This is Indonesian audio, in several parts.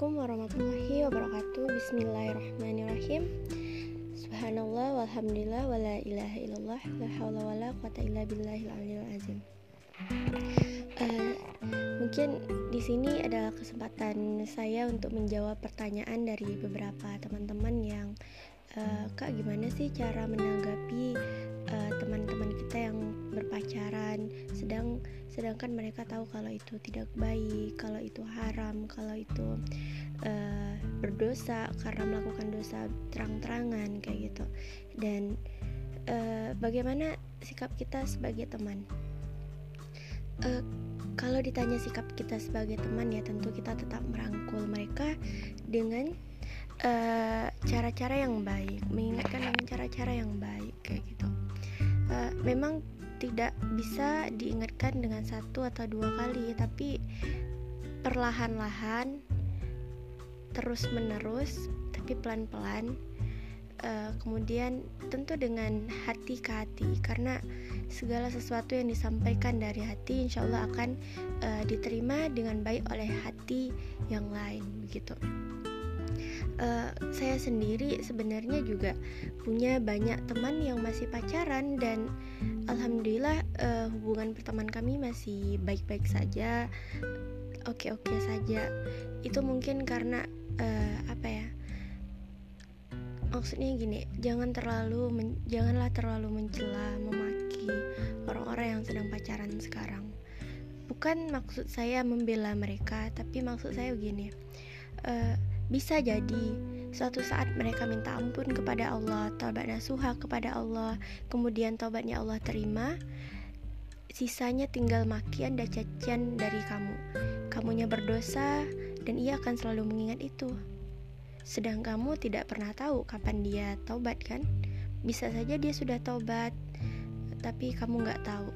Assalamualaikum warahmatullahi wabarakatuh. Bismillahirrahmanirrahim. Subhanallah walhamdulillah wala ilaha illallah la haula wala quwata illa billahil aliyil azim. Uh, Mungkin di sini adalah kesempatan saya untuk menjawab pertanyaan dari beberapa teman-teman yang uh, Kak gimana sih cara menanggapi uh, teman-teman kita yang berpacaran sedang sedangkan mereka tahu kalau itu tidak baik, kalau itu haram, kalau itu uh, berdosa karena melakukan dosa terang-terangan kayak gitu. Dan uh, bagaimana sikap kita sebagai teman? Uh, kalau ditanya sikap kita sebagai teman ya tentu kita tetap merangkul mereka dengan cara-cara uh, yang baik, mengingatkan dengan cara-cara yang baik kayak gitu. Uh, memang tidak bisa diingatkan dengan satu atau dua kali, tapi perlahan-lahan, terus-menerus, tapi pelan-pelan. Uh, kemudian tentu dengan hati ke hati karena segala sesuatu yang disampaikan dari hati insya Allah akan uh, diterima dengan baik oleh hati yang lain begitu uh, saya sendiri sebenarnya juga punya banyak teman yang masih pacaran dan alhamdulillah uh, hubungan pertemanan kami masih baik-baik saja oke-oke saja. Itu mungkin karena uh, apa ya maksudnya gini jangan terlalu janganlah terlalu mencela memaki orang-orang yang sedang pacaran sekarang. Bukan maksud saya membela mereka tapi maksud saya begini uh, bisa jadi suatu saat mereka minta ampun kepada Allah, taubat nasuha kepada Allah, kemudian taubatnya Allah terima, sisanya tinggal makian dan cacian dari kamu. Kamunya berdosa dan ia akan selalu mengingat itu. Sedang kamu tidak pernah tahu kapan dia taubat kan? Bisa saja dia sudah taubat, tapi kamu nggak tahu.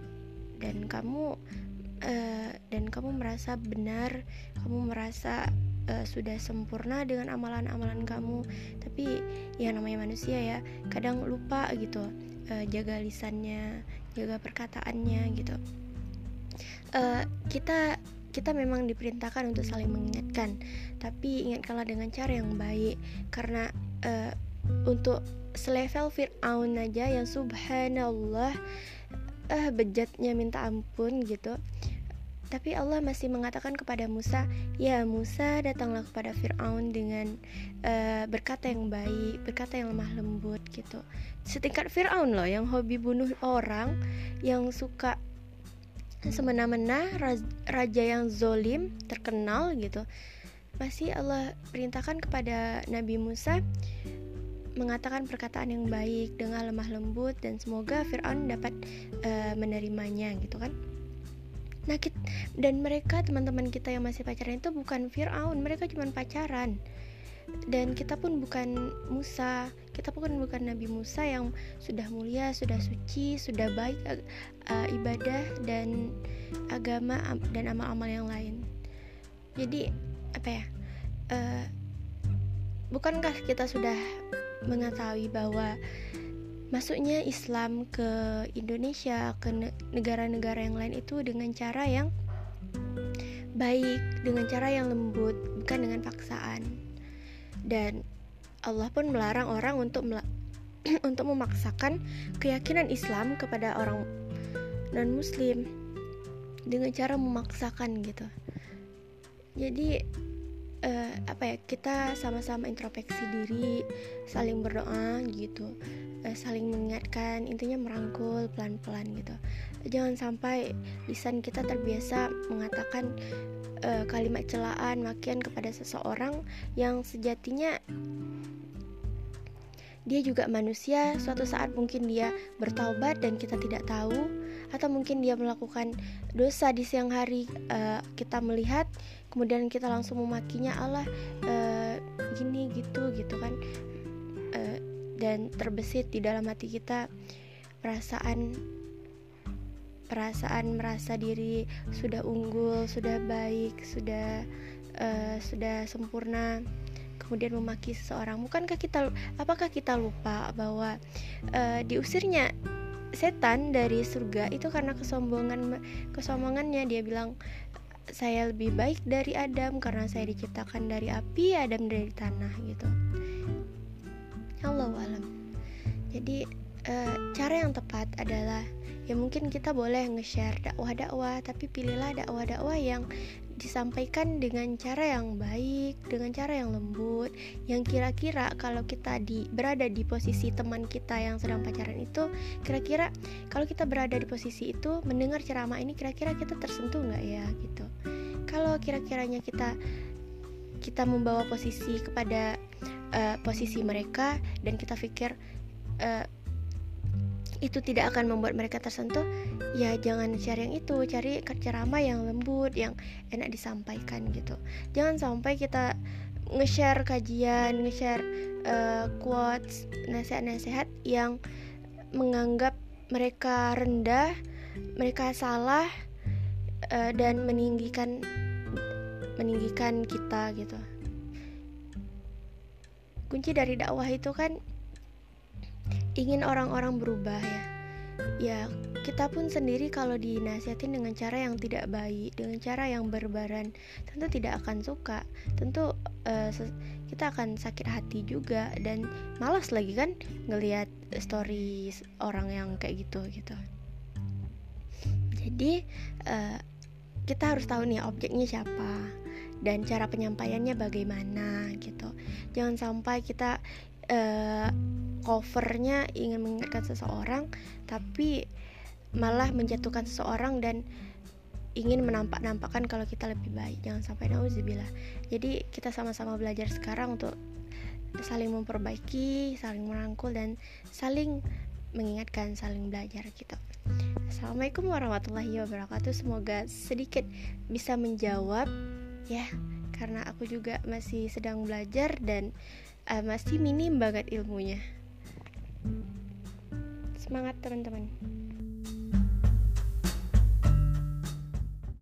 Dan kamu uh, dan kamu merasa benar, kamu merasa uh, sudah sempurna dengan amalan-amalan kamu. Tapi ya namanya manusia ya kadang lupa gitu uh, jaga lisannya jaga perkataannya gitu. Uh, kita kita memang diperintahkan untuk saling mengingatkan. Tapi ingatkanlah dengan cara yang baik. Karena uh, untuk selevel Fir'aun aja yang subhanallah uh, bejatnya minta ampun gitu tapi Allah masih mengatakan kepada Musa, "Ya Musa, datanglah kepada Firaun dengan uh, berkata yang baik, berkata yang lemah lembut gitu." Setingkat Firaun loh yang hobi bunuh orang, yang suka semena-mena, raja yang zolim, terkenal gitu. Masih Allah perintahkan kepada Nabi Musa mengatakan perkataan yang baik dengan lemah lembut dan semoga Firaun dapat uh, menerimanya gitu kan. Nah, kita, dan mereka teman-teman kita yang masih pacaran itu bukan Fir'aun, mereka cuma pacaran. Dan kita pun bukan Musa, kita pun bukan Nabi Musa yang sudah mulia, sudah suci, sudah baik uh, ibadah dan agama dan amal-amal yang lain. Jadi apa ya? Uh, bukankah kita sudah mengetahui bahwa masuknya Islam ke Indonesia ke negara-negara yang lain itu dengan cara yang baik dengan cara yang lembut bukan dengan paksaan. Dan Allah pun melarang orang untuk untuk memaksakan keyakinan Islam kepada orang non muslim dengan cara memaksakan gitu. Jadi uh, apa ya kita sama-sama introspeksi diri saling berdoa gitu uh, saling mengingatkan intinya merangkul pelan-pelan gitu. Jangan sampai lisan kita terbiasa mengatakan uh, kalimat celaan makian kepada seseorang yang sejatinya dia juga manusia suatu saat mungkin dia bertaubat dan kita tidak tahu atau mungkin dia melakukan dosa di siang hari uh, kita melihat kemudian kita langsung memakinya Allah uh, gini gitu gitu kan. Uh, dan terbesit di dalam hati kita perasaan perasaan merasa diri sudah unggul, sudah baik, sudah uh, sudah sempurna. Kemudian memaki seseorang bukankah kita apakah kita lupa bahwa uh, diusirnya setan dari surga itu karena kesombongan kesombongannya dia bilang saya lebih baik dari Adam karena saya diciptakan dari api, Adam dari tanah gitu. Allah alam. Jadi uh, cara yang tepat adalah ya mungkin kita boleh nge-share dakwah-dakwah tapi pilihlah dakwah-dakwah yang disampaikan dengan cara yang baik, dengan cara yang lembut, yang kira-kira kalau kita di berada di posisi teman kita yang sedang pacaran itu, kira-kira kalau kita berada di posisi itu mendengar ceramah ini kira-kira kita tersentuh nggak ya gitu. Kalau kira-kiranya kita kita membawa posisi kepada uh, posisi mereka dan kita pikir uh, itu tidak akan membuat mereka tersentuh, ya jangan share yang itu, cari ceramah yang lembut, yang enak disampaikan gitu. Jangan sampai kita nge-share kajian, nge-share uh, quotes, nasihat-nasihat yang menganggap mereka rendah, mereka salah uh, dan meninggikan meninggikan kita gitu. Kunci dari dakwah itu kan ingin orang-orang berubah ya. Ya kita pun sendiri kalau dinasihatin dengan cara yang tidak baik dengan cara yang berbaran tentu tidak akan suka. Tentu uh, kita akan sakit hati juga dan malas lagi kan ngelihat stories orang yang kayak gitu gitu. Jadi uh, kita harus tahu nih objeknya siapa dan cara penyampaiannya bagaimana gitu. Jangan sampai kita uh, covernya ingin mengingatkan seseorang tapi malah menjatuhkan seseorang dan ingin menampak-nampakkan kalau kita lebih baik. Jangan sampai nauzubillah. Jadi kita sama-sama belajar sekarang untuk saling memperbaiki saling merangkul dan saling mengingatkan saling belajar gitu. Assalamualaikum warahmatullahi wabarakatuh. Semoga sedikit bisa menjawab ya karena aku juga masih sedang belajar dan uh, masih minim banget ilmunya. Semangat teman-teman